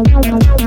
Wow, wow, wow, wow.